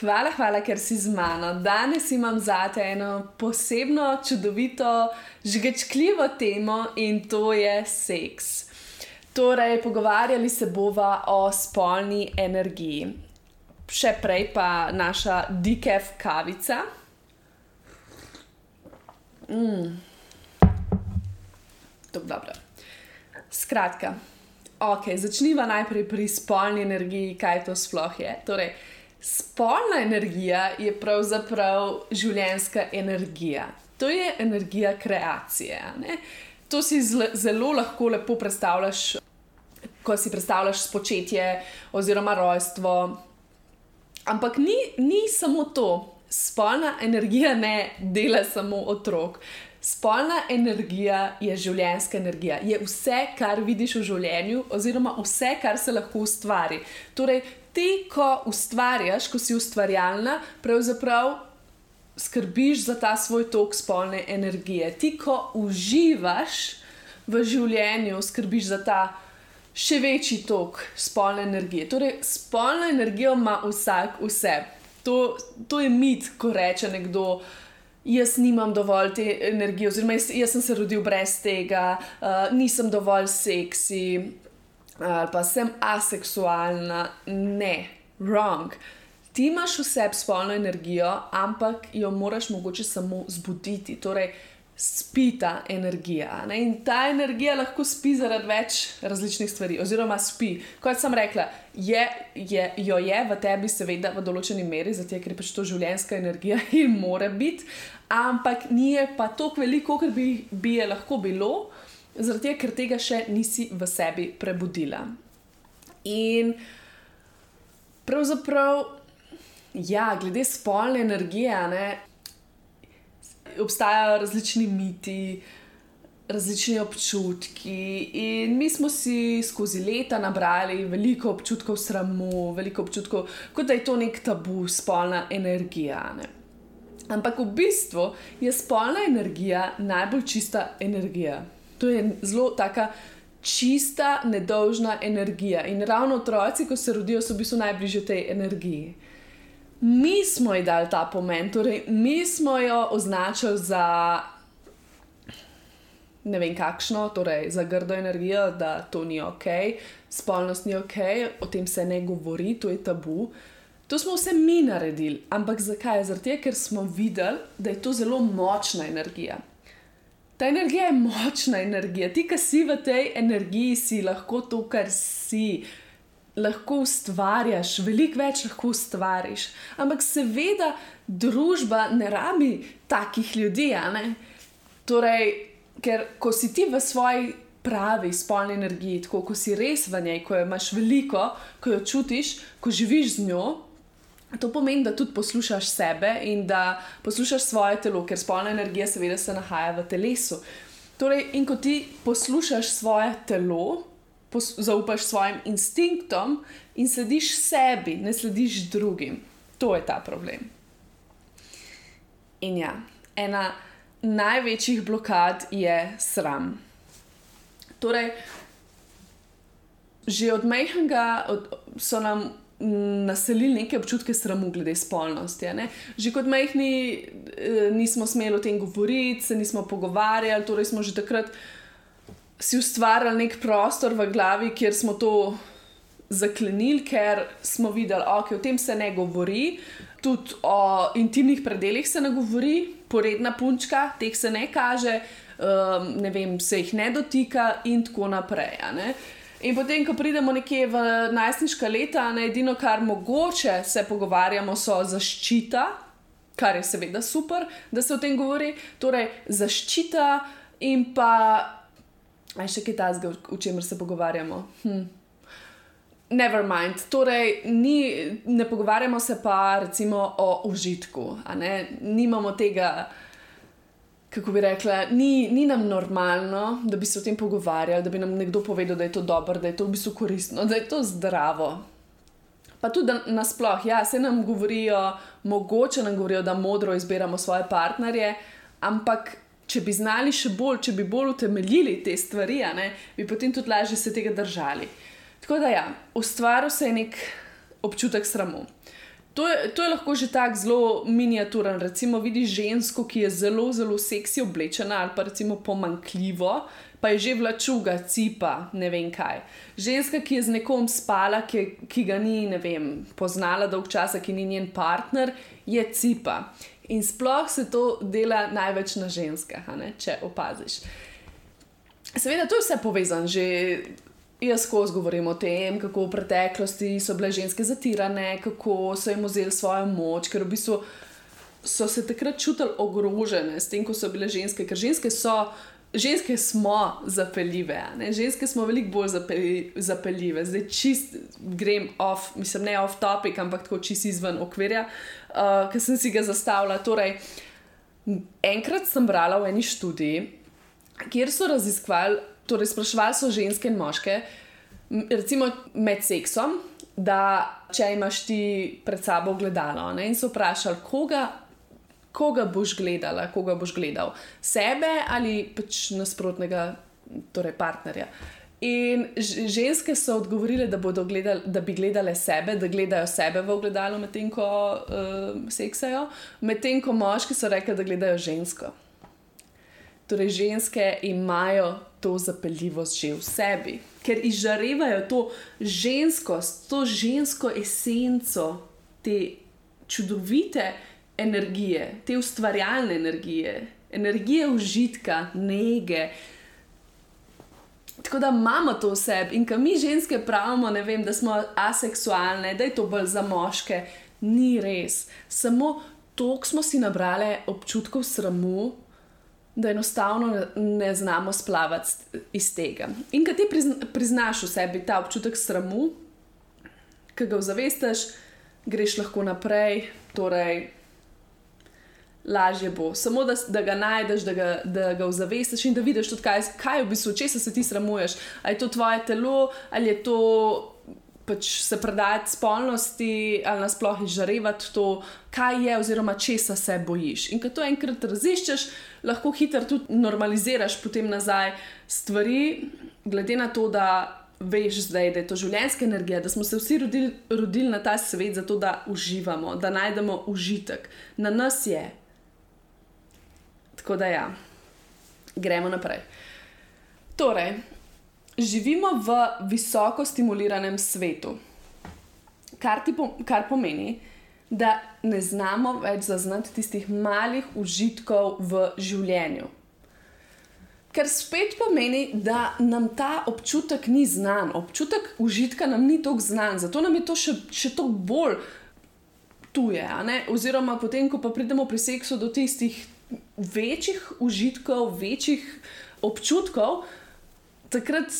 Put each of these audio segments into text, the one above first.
Hvala, hvala, ker si z mano. Danes imam za te eno posebno, čudovito, žgečkljivo temo in to je seks. Torej, pogovarjali se bova o spolni energiji. Še prej pa naša dikev kavica. Mm. Dobro. Skratka, okay, začniva najprej pri spolni energiji, kaj to sploh je. Torej, Spolna energija je pravzaprav življenjska energija. To je energija kreacije. Ne? To si zelo lahko lepo predstavljaš, ko si predstavljaš spočetje oziroma rojstvo. Ampak ni, ni samo to. Spolna energija ne dela samo otrok. Spolna energija je življenjska energija, je vse, kar vidiš v življenju, oziroma vse, kar se lahko ustvari. Torej, ti, ko ustvarjaš, ko si ustvarjalna, pravzaprav skrbiš za ta svoj tok spolne energije. Ti, ko uživaš v življenju, skrbiš za ta še večji tok spolne energije. Torej, spolno energijo ima vsak vse. To, to je mit, ko reče nekdo. Jaz nimam dovolj te energije, oziroma jaz, jaz sem se rodil brez tega, uh, nisem dovolj seksi, ali pa sem aseksualna, ne, wrong. Ti imaš v sebi spolno energijo, ampak jo moraš mogoče samo zbuditi. Torej, spi ta energija. Ne? In ta energija lahko spi zaradi več različnih stvari, oziroma spi. Kot sem rekla, je, je, jo je v tebi, seveda, v določeni meri, zato ker je pač to življenjska energija in mora biti, ampak ni pa tako veliko, kot bi, bi je lahko bilo. Zato, ker tega še nisi v sebi prebudila. In pravzaprav, ja, glede spolne energije, ne, obstajajo različni miti, različni občutki. In mi smo si skozi leta nabrali veliko občutkov sramu, veliko občutkov, kot da je to nek tabu, spolna energija. Ne. Ampak v bistvu je spolna energija najbolj čista energija. To je zelo taka čista, nedolžna energija. In ravno otroci, ko se rodijo, so v bistvu najbližje tej energiji. Mi smo ji dali ta pomen, torej mi smo jo označili za ne vem kakšno, torej za grdo energijo, da to ni ok, spolnost ni ok, o tem se ne govori, to je tabu. To smo vse mi naredili, ampak zakaj? Zato, ker smo videli, da je to zelo močna energija. Ta energija je močna energija. Ti, ki si v tej energiji, si lahko to, kar si. Lahko ustvarjaš, veliko več lahko ustvariš. Ampak seveda, družba ne rabi takih ljudi. Torej, ker ko si ti v svoji pravi spolni energiji, tako ko si res v njej, ko jo imaš veliko, ko jo čutiš, ko živiš z njo, To pomeni, da tudi poslušaš sebe in da poslušaš svoje telo, ker spolna energija, seveda, se nahaja v telesu. Torej, in ko ti poslušaš svoje telo, zaupaš svojim instinktom in slediš sebi, ne slediš drugim. To je ta problem. In ja, ena največjih blokad je sram. Torej, že od majhnega so nam naselili neke občutke sramu glede spolnosti. Ne? Že kot majhni eh, nismo smeli o tem govoriti, se nismo pogovarjali, torej smo že takrat si ustvarjali nek prostor v glavi, kjer smo to zaklenili, ker smo videli, da okay, o tem se ne govori. Tudi o intimnih predeljih se ne govori, poredna punčka, teh se ne kaže, um, ne vem, se jih ne dotika, in tako naprej. In potem, ko pridemo nekje v najstniška leta, na edino, kar mogoče se pogovarjamo, so zaščita, kar je seveda super, da se o tem govori. Torej, zaščita in pa, aj še kaj tasga, o čemer se pogovarjamo. Hm. Never mind, torej ni, ne pogovarjamo se pa recimo o užitku, nimamo tega, kako bi rekla, ni, ni nam normalno, da bi se o tem pogovarjali, da bi nam nekdo povedal, da je to dobro, da je to v bistvu koristno, da je to zdravo. Pa tudi nasplošno, ja, se nam govorijo, mogoče nam govorijo, da modro izbiramo svoje partnerje, ampak če bi znali še bolj, če bi bolj utemeljili te stvari, ne, bi potem tudi lažje se tega držali. Tako da, ja, ustvaril se je nek občutek sramu. To je, to je lahko že tako zelo miniaturen. Recimo, vidiš žensko, ki je zelo, zelo seksi oblečena ali pa recimo pomankljivo, pa je že vlačuga, cipa, ne vem kaj. Ženska, ki je z nekom spala, ki, ki ga ni vem, poznala dolg časa, ki ni njen partner, je cipa. In sploh se to dela največ na ženskah, če opaziš. Seveda, to je vse povezano že. Jaz skozi govorim o tem, kako v preteklosti so bile ženske zatirane, kako so jim vzeli svojo moč, ker v bistvu so se takrat čutili ogrožene s tem, ko so bile ženske. Ker ženske so, ženske smo zapeljive, ne? ženske smo veliko bolj zapeljive. Zdaj čist grem off, mislim, ne off topic, ampak tako čist izven okvirja, uh, ki sem si ga zastavila. Torej, enkrat sem brala v eni študiji, kjer so raziskovali torej sprašvali so ženske in moške, recimo med seksom, da če imaš ti pred sabo gledalo ne, in so vprašali, koga, koga boš gledala, koga boš gledal, sebe ali pač nasprotnega torej partnerja. In ženske so odgovorile, da, gledali, da bi gledale sebe, da gledajo sebe v ogledalo, medtem ko uh, seksajo, medtem ko moški so rekli, da gledajo žensko. Torej, ženske imajo to zapeljivost že v sebi, ker izžarevajo to ženskost, to žensko esenco, te čudovite energije, te ustvarjalne energije, energije užitka, nege. Tako da imamo to v sebi in ko mi ženske pravimo, vem, da smo aseksualne, da je to bolj za moške, ni res. Samo to smo si nabrali občutkov sramu, da enostavno ne znamo splavati iz tega. In kad ti priznaš v sebi ta občutek sramu, ki ga zavestiš, greš lahko naprej, torej lažje bo. Samo da, da ga najdeš, da ga, da ga zavestiš in da vidiš tudi, kaj, kaj v bistvu, če se ti sramuješ. Ali je to tvoje telo, ali je to pač se predati spolnosti ali nasploh izžarevati to, kaj je, oziroma česa se bojiš. In ko to enkrat raziščeš, lahko hitro tudi normaliziraš potem nazaj stvari, glede na to, da veš zdaj, da je to življenjska energija, da smo se vsi rodili, rodili na ta svet zato, da uživamo, da najdemo užitek. Na nas je. Tako da ja, gremo naprej. Torej, živimo v visoko stimuliranem svetu, kar, po, kar pomeni, da ne znamo več zaznati tistih malih užitkov v življenju. Ker spet pomeni, da nam ta občutek ni znan, občutek užitka nam ni tako znan, zato nam je to še, še toliko bolj tuje. Oziroma, potem, ko pa pridemo pri seksu do tistih večjih užitkov, večjih občutkov, takrat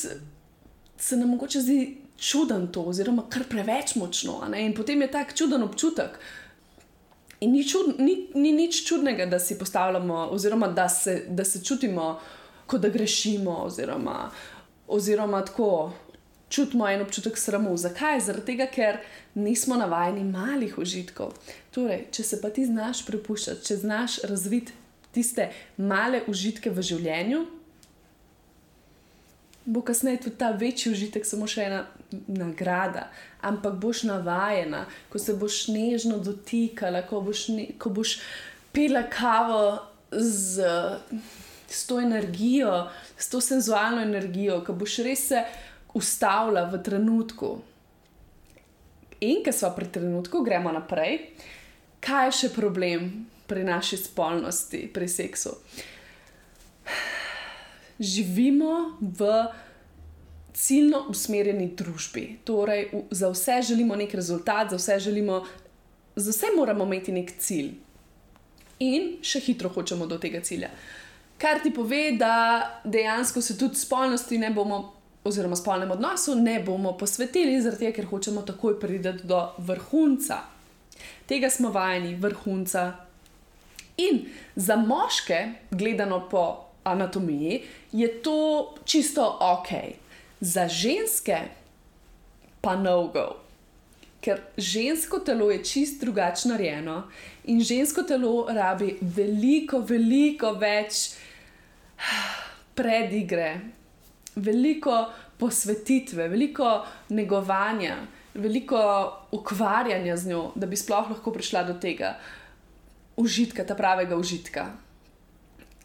se nam mogoče zdi čuden to, oziroma kar preveč močno. In potem je tak čuden občutek. In ni, čud, ni, ni nič čudnega, da si postavljamo, oziroma da se, da se čutimo, kot da grešimo, oziroma, oziroma tako čutimo en občutek sramu. Zakaj? Zaradi tega, ker nismo navajeni malih užitkov. Torej, če se pa ti znaš prepuščati, če znaš razviti tiste male užitke v življenju, bo kasneje tudi ta večji užitek, samo še ena nagrada, ampak boš navajena, ko se boš nežno dotikala, ko boš, ne, ko boš pila kavo z, z to energijo, s to senzualno energijo, ko boš res se ustavila v trenutku. In ker smo pri trenutku, gremo naprej. Kaj je še problem pri naši spolnosti, pri seksu? živimo v ciljno usmerjeni družbi. Torej, za vse želimo nek rezultat, za vse, želimo, za vse moramo imeti nek cilj. In še hitro hočemo do tega cilja. Kar ti pove, da dejansko se tudi spolnosti ne bomo oziroma spolnem odnosu ne bomo posvetili, zato ker hočemo takoj priti do vrhunca. Tega smo vajeni, vrhunca. In za moške, gledano po anatomiji, je to čisto ok, za ženske pa no go. Ker žensko telo je čist drugačno narejeno in žensko telo rabi veliko, veliko več predigre, veliko posvetitve, veliko negovanja, veliko ukvarjanja z njo, da bi sploh lahko prišla do tega užitka, ta pravega užitka.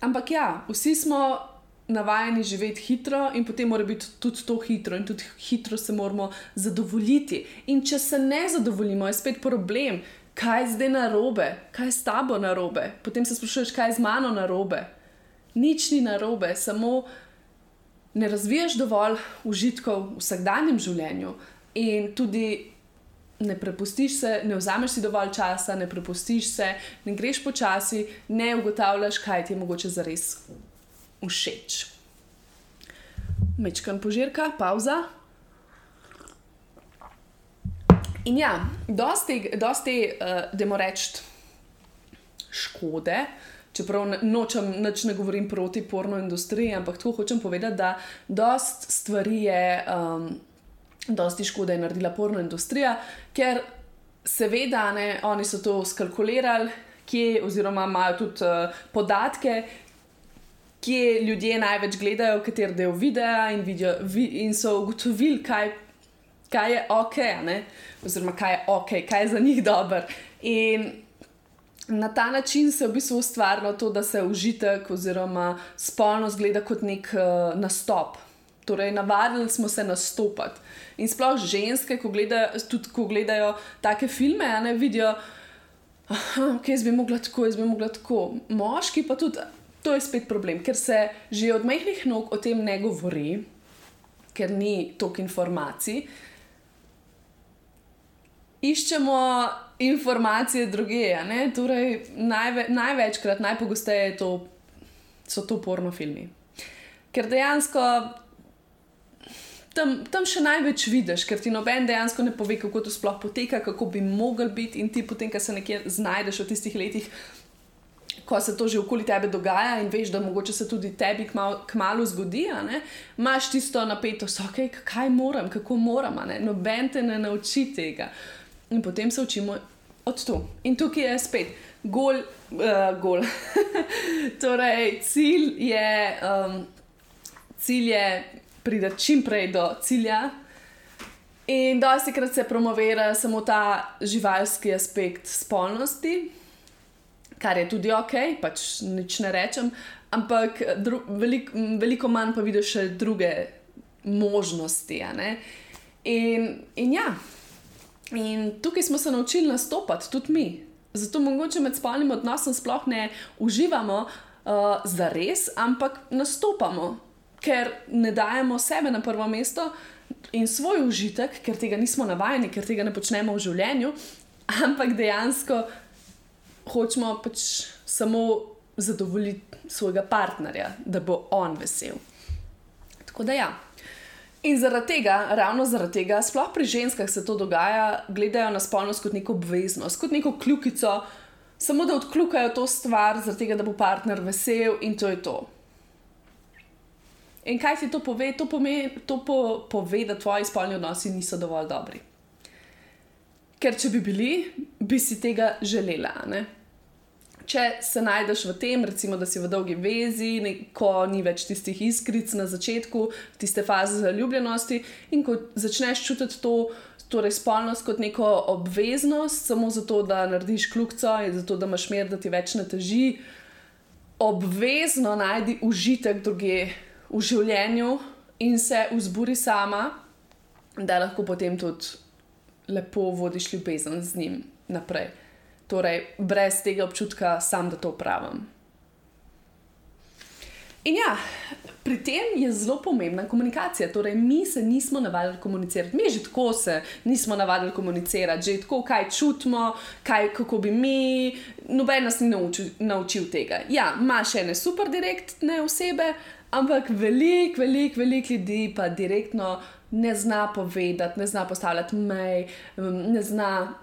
Ampak ja, vsi smo navajeni živeti hitro in potem mora biti tudi to hitro in tudi hitro se moramo zadovoljiti. In če se ne zadovoljimo, je spet problem. Kaj je zdaj na robe, kaj je s tabo na robe? Potem se sprašuješ, kaj je z mano na robe. Nič ni na robe, samo ne razvijaš dovolj užitkov v vsakdanjem življenju in tudi ne prepustiš se, ne vzameš si dovolj časa, ne prepustiš se, ne greš počasi, ne ugotavljaš, kaj ti je mogoče zares všeč. Mečkan požirka, pauza. In ja, dosti, dosti uh, da moramo reči, škode, uh, čeprav nočem, nič ne govorim proti porno industriji, ampak to hočem povedati, da dost stvari je, um, dosti škode je naredila porno industrija, ker seveda ne, oni so to skalkulirali, kje, oziroma imajo tudi uh, podatke. Kje ljudje največ gledajo, kateri del videa, in, vidijo, vi, in so ugotovili, kaj, kaj je ok, ne? oziroma kaj je ok, kaj je za njih dobro. In na ta način se v bistvu ustvarilo to, da se užitek oziroma spolnost gleda kot nek uh, nastop. Torej, navadili smo se nastopati. In sploh ženske, ko gledajo, tudi ko gledajo take filme, ne vidijo, da okay, je mogla tako, jaz bi mogla tako. Moški pa tudi, to je spet problem, ker se že od mehkih nog o tem ne govori, ker ni toliko informacij. Iščemo informacije druge. Torej, najve, največkrat, najpogosteje to, so to porno filmi. Ker dejansko tam, tam še največ vidiš, ker ti noben dejansko ne pove, kako to sploh poteka, kako bi mogel biti, in ti potem, ko se nekje znajdeš v tistih letih. Ko se to že okoli tebe dogaja in veš, da mogoče se tudi tebi kmalo zgodi, imaš tisto napetost, okay, kaj moram, kako moram, noben te ne nauči tega. In potem se učimo od tu. In tukaj je spet gol. Uh, gol. torej, cilj je, um, cilj je priti čim prej do cilja. In dosti krat se promovira samo ta živalski aspekt spolnosti, kar je tudi ok, pač nič ne rečem, ampak velik, veliko manj pa vidiš še druge možnosti. In, in ja. In tukaj smo se naučili nastopati, tudi mi. Zato mogoče med spolnim odnosom sploh ne uživamo uh, za res, ampak nastopamo, ker ne dajemo sebe na prvo mesto in svoj užitek, ker tega nismo navajeni, ker tega ne počnemo v življenju, ampak dejansko hočemo pač samo zadovoljiti svojega partnerja, da bo on vesel. Tako da ja. In zaradi tega, ravno zaradi tega, sploh pri ženskah se to dogaja, gledajo na spolnost kot neko obveznost, kot neko kljukico, samo da odkljukajo to stvar, zaradi tega, da bo partner vesel in to je to. In kaj ti to pove? To, pome, to po, pove, da tvoji spolni odnosi niso dovolj dobri. Ker če bi bili, bi si tega želela. Ne? Če se najdeš v tem, recimo, da si v dolgi vezi, ko ni več tistih iskric na začetku, tiste faze zaljubljenosti in ko začneš čutiti to, torej spolnost kot neko obveznost, samo zato, da narediš kljubco in zato, da imaš mir, da ti več ne teži, obvezno najdi užitek druge v življenju in se vzburi sama, da lahko potem tudi lepo vodiš ljubezen z njim naprej torej brez tega občutka, sam da to pravim. In ja, pri tem je zelo pomembna komunikacija. Torej, mi se nismo navadili komunicirati, mi že tako se nismo navadili komunicirati, že tako, kaj čutimo, kaj, kako bi mi, noben nas ni naučil, naučil tega. Ja, imaš ene super direktne osebe, Ampak veliko, veliko, veliko ljudi pa direktno ne zna povedati, ne zna postavljati mej, ne zna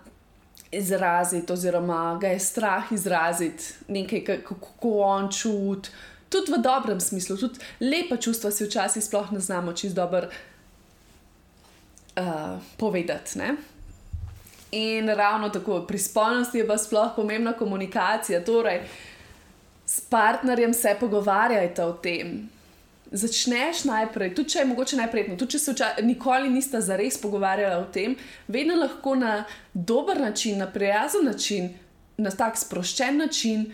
izraziti, oziroma ga je strah izraziti nekaj, kako on čuti. Tudi v dobrem smislu, tudi lepa čustva si včasih sploh ne znamo čist dobro uh, povedati. Ne? In ravno tako pri spolnosti je pa sploh pomembna komunikacija. Torej, s partnerjem se pogovarjajte o tem. Začneš najprej, tudi če je mogoče najprej, tudi če se včasih nikoli nista zares pogovarjala o tem, vedno lahko na dober način, na prijazen način, na tak sproščen način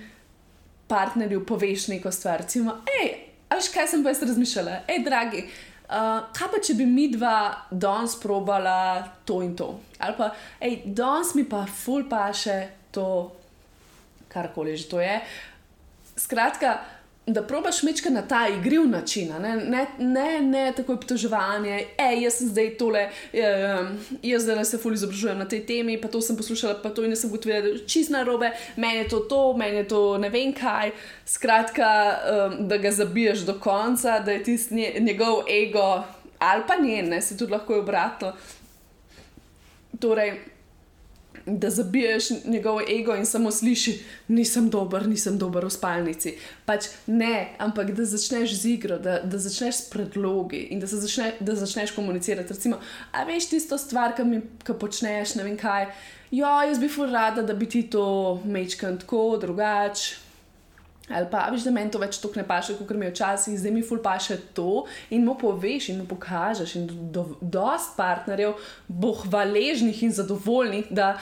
partnerju poveš neko stvar. Recimo, hej, veš kaj sem pa jaz razmišljala, hej, dragi. Uh, kaj pa, če bi mi dva danes probala to in to? Ali pa, hej, danes mi pa ful pa še to, karkoli že to je. Skratka, da probaš mečka na ta igriv način, ne, ne, ne, ne tako obtoževanje, hej, jaz sem zdaj tole, um, jaz zdaj se fully izobražujem na tej temi, pa to sem poslušala, pa to in sem ugotovila, čist na robe, meni je to to, meni je to ne vem kaj. Skratka, um, da ga zabiješ do konca, da je tisti njegov ego ali pa njen, ne, se tudi lahko obratno. Torej, da zabiješ njegov ego in samo slišiš, nisem dober, nisem dober v spalnici. Pač ne, ampak da začneš z igro, da, da začneš s predlogi in da, začne, da začneš komunicirati. Recimo, a veš tisto stvar, ki mi ki počneš, ne vem kaj. Ja, jaz bi fur rada, da bi ti to mečkal tako, drugače. Ali pa, veš, da meni to več tako ne paše, kot mi je včasih, zdaj mi ful paše to in mu poveš in mu pokažeš. In do, dost partnerjev bo hvaležnih in zadovoljnih, da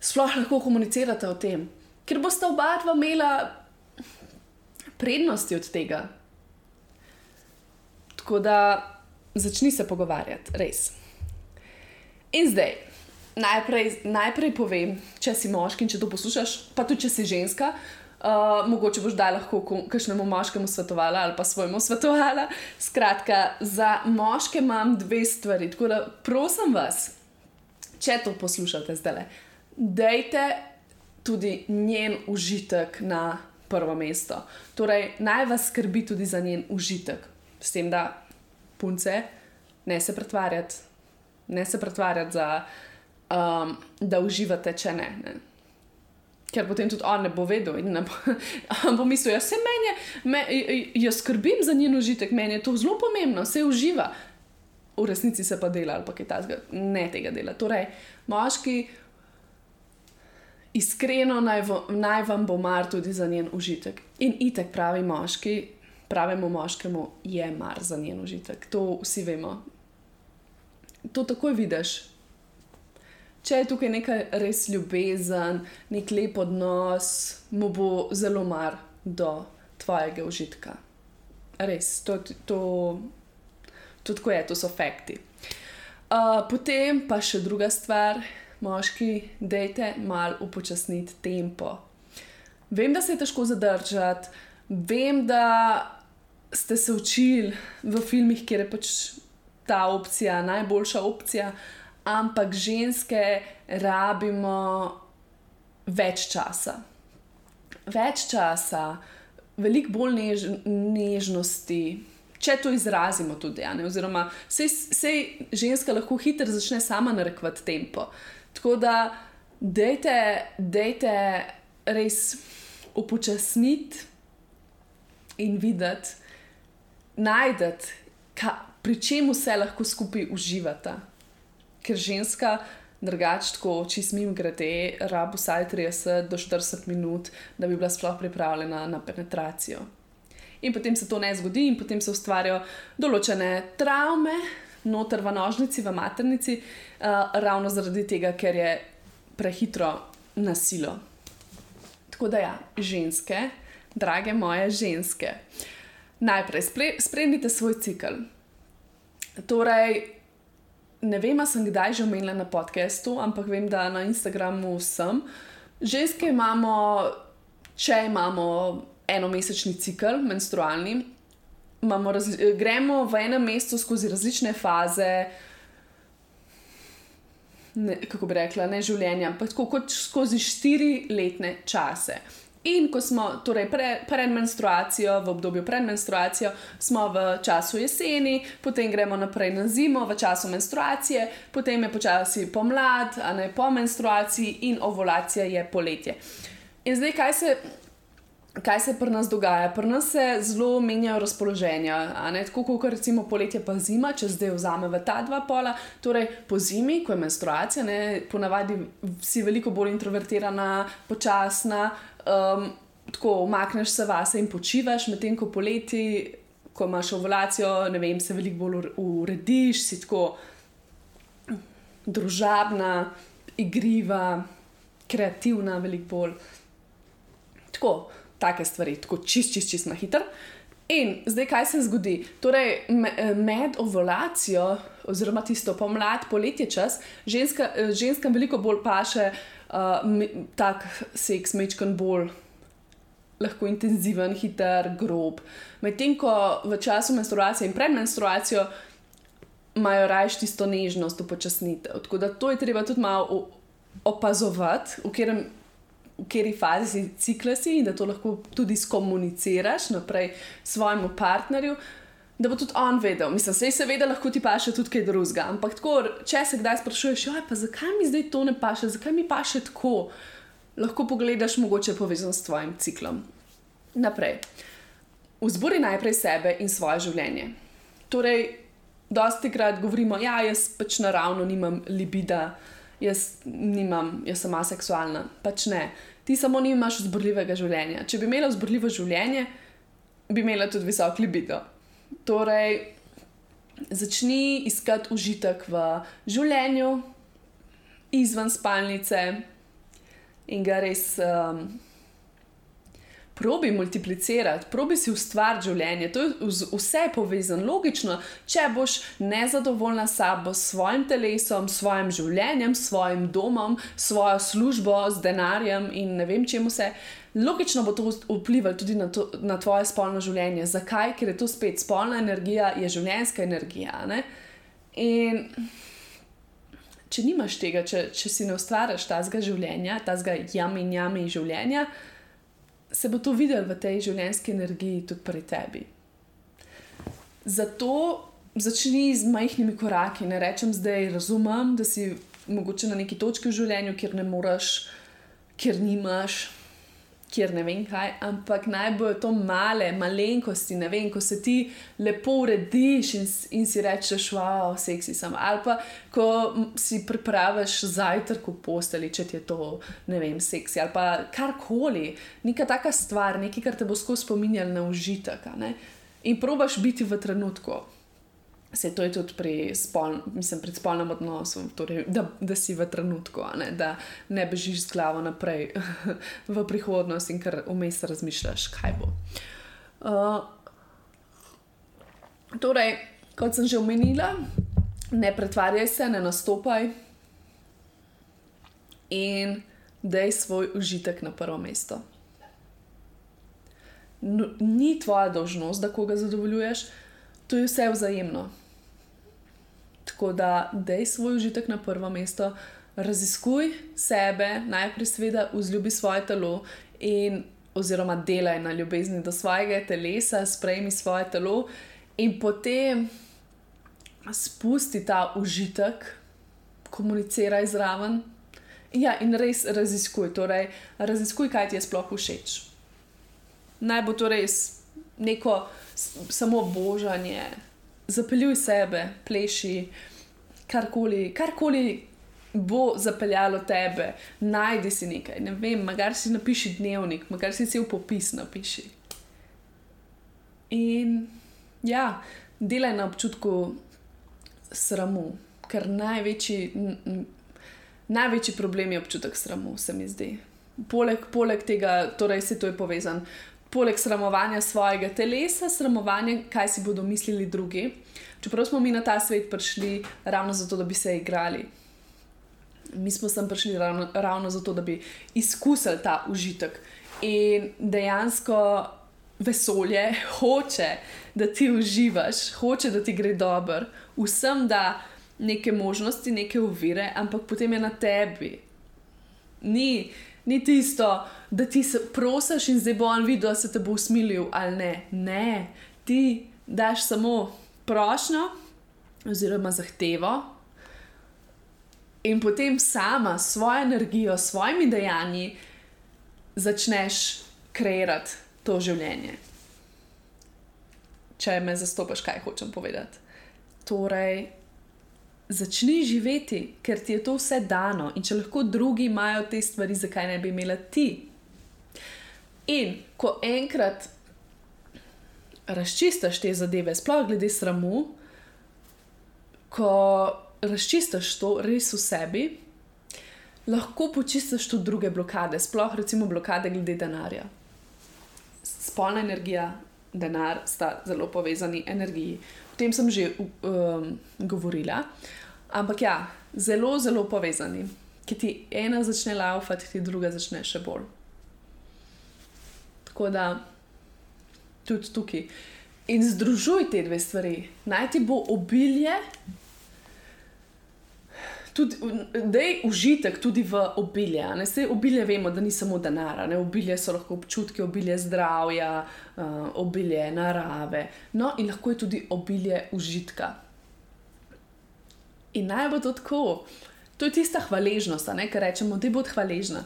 sploh lahko komunicirate o tem. Ker boste oba dva imela prednosti od tega. Tako da začni se pogovarjati, res. In zdaj, najprej, najprej povem, če si moški in če to poslušaš, pa tudi če si ženska. Mogoče boš da lahko kakšnemu moškemu svetovala ali pa svojemu svetovala. Skratka, za moške imam dve stvari. Tako da prosim vas, če to poslušate zdaj, dajte tudi njen užitek na prvo mesto. Torej, naj vas skrbi tudi za njen užitek. S tem, da punce ne se pretvarjate, ne se pretvarjate, za, um, da uživate, če ne. ne ker potem tudi on ne bo vedel. Ne bo, bo mislil, da ja, se meni, me, jaz skrbim za njen užitek, meni je to zelo pomembno, se uživa. V resnici se pa dela ali pa kaj takega, ne tega dela. Torej, moški, iskreno naj, v, naj vam bo mar tudi za njen užitek. In itek pravi moški, pravemu moškemu je mar za njen užitek. To vsi vemo. To takoj vidiš, če je tukaj nekaj res ljubezen, nek lep odnos, mu bo zelo mar do tvojega užitka. Res, to, to, to tako je, to so fakti. Uh, potem pa še druga stvar, moški, dejte malo upočasniti tempo. Vem, da se je težko zadržati, vem, da ste se učili v filmih, kjer je pač ta opcija najboljša opcija, ampak ženske rabimo več časa. Več časa, veliko bolj než, nežnosti, če to izrazimo tudi. Ja, Oziroma, sej ženska lahko hitro začne sama narekovati tempo. Tako da, dejte, dejte res upočasniti in videti, najdete, pri čemu se lahko skupaj uživata ker ženska, drugače, tako čist mim grede, rabu vsaj 30 do 40 minut, da bi bila sploh pripravljena na penetracijo. In potem se to ne zgodi, in potem se ustvarjajo določene travme, noter v nožnici, v maternici, uh, ravno zaradi tega, ker je prehitro nasilo. Tako da, ja, ženske, drage moje ženske, najprej spremljite svoj cikl. Torej, ne vem, sem kdaj že omenila na podkastu, ampak vem, da na Instagramu sem. Ženske imamo, če imamo enomesečni cikl, menstrualni, gremo v enem mesecu skozi različne faze. Ne, kako bi rekla, ne življenja, ampak tako kot skozi štiri letne čase. In ko smo torej pre, pred menstruacijo, v obdobju pred menstruacijo, smo v času jeseni, potem gremo naprej na zimo, v času menstruacije, potem je počasi pomlad, a ne po menstruaciji, in ovulacija je poletje. In zdaj, kaj se kaj se pri nas dogaja? Pri nas se zelo menjajo razpoloženja. Tako kot recimo poletje pa zima, če zdaj vzamemo ta dva pola. Torej, po zimi, ko je menstruacija, ne, ponavadi si veliko bolj introvertirana, počasna, um, tako umakneš se vase in počivaš, medtem ko poleti. Ko imaš ovulacijo, ne vem, se veliko bolj urediš, si tako družabna, igriva, kreativna, veliko bolj. Tako, take stvari, tako čist, čist, čist na hiter. In zdaj, kaj se zgodi? Torej, med ovulacijo, oziroma tisto pomlad, poletje čas, ženska, ženskam veliko bolj paše uh, tak seks, mečkan bolj. Lahko intenziven, hiter, grob. Medtem ko v času menstruacije in pred menstruacijo imajo raje tisto nežnost, upočasnitev. Tako da to je treba tudi malo opazovati, v katerem v kateri fazi cikla si in da to lahko tudi skomuniciraš naprej svojemu partnerju. Da bo tudi on vedel, mislim, se seveda lahko ti paše tudi kaj drugega. Ampak tako, če se kdaj sprašuješ, pa zakaj mi zdaj to ne paše, zakaj mi paše tako, lahko pogledaš mogoče povezan s tvojim ciklom. Naprej. Vzburi najprej sebe in svoje življenje. Torej, dosti krat govorimo, da ja, jaz pač naravno nimam libida, jaz nimam, jaz sem aseksualna. Pač ne. Ti samo nimaš vzburljivega življenja. Če bi imela vzburljivo življenje, bi imela tudi visok libido. Torej, začni iskati užitek v življenju, izven spalnice in ga res. Um, probi multiplicirati, probi si ustvariti življenje, to je vse povezano, logično. Če boš nezadovoljna s sabo, s svojim telesom, s svojim življenjem, s svojim domom, s svojo službo, s denarjem in ne vem čemu se. Logično bo to vplivalo tudi na, to, na tvoje spolno življenje. Zakaj? Ker je to spet spolna energija, je življenjska energija. Ne? In če nimaš tega, če, če si ne ustvariš tazga življenja, tazga jami in jami življenja, se bo to videlo v tej življenjski energiji tudi pri tebi. Zato začni z majhnimi koraki. Ne rečem zdaj, razumem, da si mogoče na neki točki v življenju, kjer ne moreš, kjer nimaš kjer ne vem kaj, ampak naj bojo to male, malenkosti, ne vem, ko se ti lepo urediš in, in si rečeš, wow, seksi sem. Ali pa ko si pripraviš zajtrk v posteli, če ti je to, ne vem, seksi ali pa karkoli, neka taka stvar, nekaj, kar te bo skozi spominjalo na užitek. In probaš biti v trenutku. Se to je tudi pri, spol, mislim, pri spolnem odnosu, torej, da, da si v trenutku, ne, da ne bežiš z glavo naprej v prihodnost in kar vmes razmišljaš, kaj bo. Uh, torej, kot sem že omenila, ne pretvarjaj se, ne nastopaj in daj svoj užitek na prvo mesto. No, ni tvoja dožnost, da koga zadovoljuješ, to je vse vzajemno. Tako da, dej svoj užitek na prvo mesto, raziskuj sebe, najprej, seveda, vzljubi svoje telo in oziroma delaj na ljubezni do svojega telesa, sprejmi svoje telo in potem spusti ta užitek, komuniciraj zraven. Ja, in res raziskuj, torej, raziskuj, kaj ti je sploh všeč. Naj bo to res neko samo božanje, zapeljuj sebe, pleši, karkoli, karkoli bo zapeljalo tebe, najdi si nekaj. Ne vem, magar si napiši dnevnik, magar si cel popis napiši. In ja, delaj na občutku sramu, ker največji, največji problem je občutek sramu, se mi zdi. Poleg, poleg tega, torej se to je povezano poleg sramovanja svojega telesa, sramovanja, kaj si bodo mislili drugi. Čeprav smo mi na ta svet prišli ravno zato, da bi se igrali. Mi smo sem prišli ravno, ravno zato, da bi izkusili ta užitek. In dejansko vesolje hoče, da ti uživaš, hoče, da ti gre dobro, vsem da neke možnosti, neke uvire, ampak potem je na tebi. Ni, ni tisto, da ti se prosiš in zdaj bo on videl, da se te bo usmilil ali ne. Ne, ti daš samo prošnjo oziroma zahtevo. In potem sama s svojo energijo, s svojimi dejanji, začneš kreirati to življenje. Če me zastopiš, kaj hočem povedati. Torej, začni živeti, ker ti je to vse dano in če lahko drugi imajo te stvari, zakaj ne bi imela ti. In ko enkrat razčistiš te zadeve, sploh glede sramu, ko razčistiš to res v sebi, lahko počistiš tudi druge blokade, sploh recimo blokade glede denarja. Spolna energija, denar sta zelo povezani energiji. O tem sem že um, govorila. Ampak ja, zelo, zelo povezani. Ki ti ena začne laufati, ti druga začne še bolj. Tako da tudi tukaj. In združuj te dve stvari. Naj ti bo obilje, tudi dej užitek tudi v obilje. Ne? Sej obilje vemo, da ni samo denar, ne? obilje so lahko občutki, obilje zdravja, uh, obilje narave. No, in lahko je tudi obilje užitka. In naj bo to tako. To je tista hvaležnost, ki rečemo, da bo hvaležna.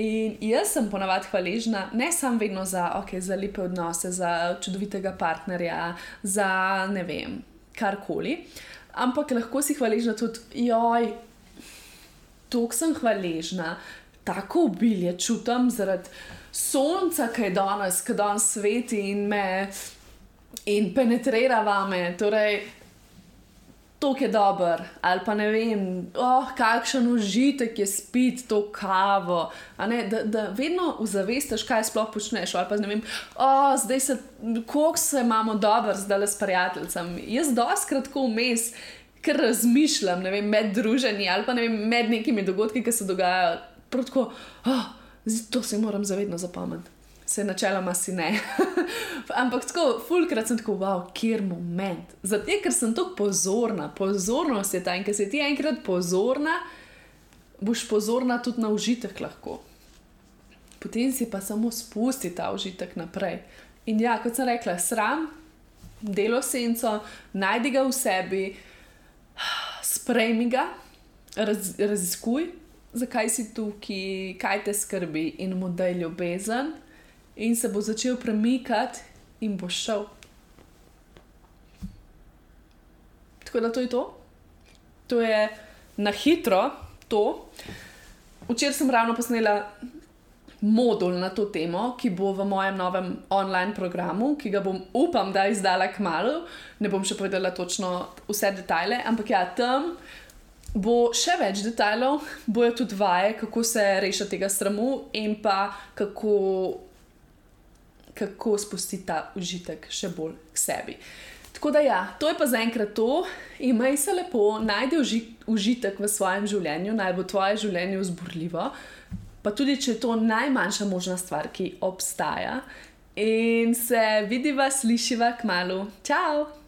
In jaz sem ponavadi hvaležna, ne samo vedno za, okay, za lepe odnose, za čudovitega partnerja, za ne vem, karkoli. Ampak lahko si hvaležna tudi, joj, tako sem hvaležna, tako obilje čutim zaradi sonca, ki je danes, ki danes sveti in me in penetrira vame. Torej, to je dober, ali pa ne vem, oh, kakšen užitek je spiti to kavo. Da, da vedno ozavestiš, kaj sploh počneš. Ali pa ne vem, oh, zdaj se, kako se imamo dobro, zdaj le s prijateljem. Jaz doskrat tako vmes. Ker razmišljam vem, med druženji ali pa ne vem, med nekimi dogodki, ki se dogajajo, tako, oh, to se moram zavedno zapomniti se načeloma si ne. Ampak tako, fulkrat sem tako, wow, kjer moment. Zato, ker sem tako pozorna, pozornost je ta in ker si ti enkrat pozorna, boš pozorna tudi na užitek lahko. Potem si pa samo spusti ta užitek naprej. In ja, kot sem rekla, sram, delo senco, najdi ga v sebi, sprejmi ga, raz, raziskuj, zakaj si tukaj, kaj te skrbi in mu daj ljubezen in se bo začel premikati, in bo šel. Tako da to je to. To je na hitro to. Včeraj sem ravno posnela modul na to temo, ki bo v mojem novem online programu, ki ga bom, upam, da izdala k malu. Ne bom še povedala točno vse detajle, ampak ja, tam bo še več detajlov, bojo tudi vaje, kako se rešiti tega sramu in pa kako kako spustiti ta užitek še bolj k sebi. Tako da, ja, to je pa zaenkrat to, imej se lepo, najdi uži, užitek v svojem življenju, naj bo tvoje življenje vzburljivo, pa tudi če je to najmanjša možna stvar, ki obstaja. In se vidiva, slišiva k malu. Ciao!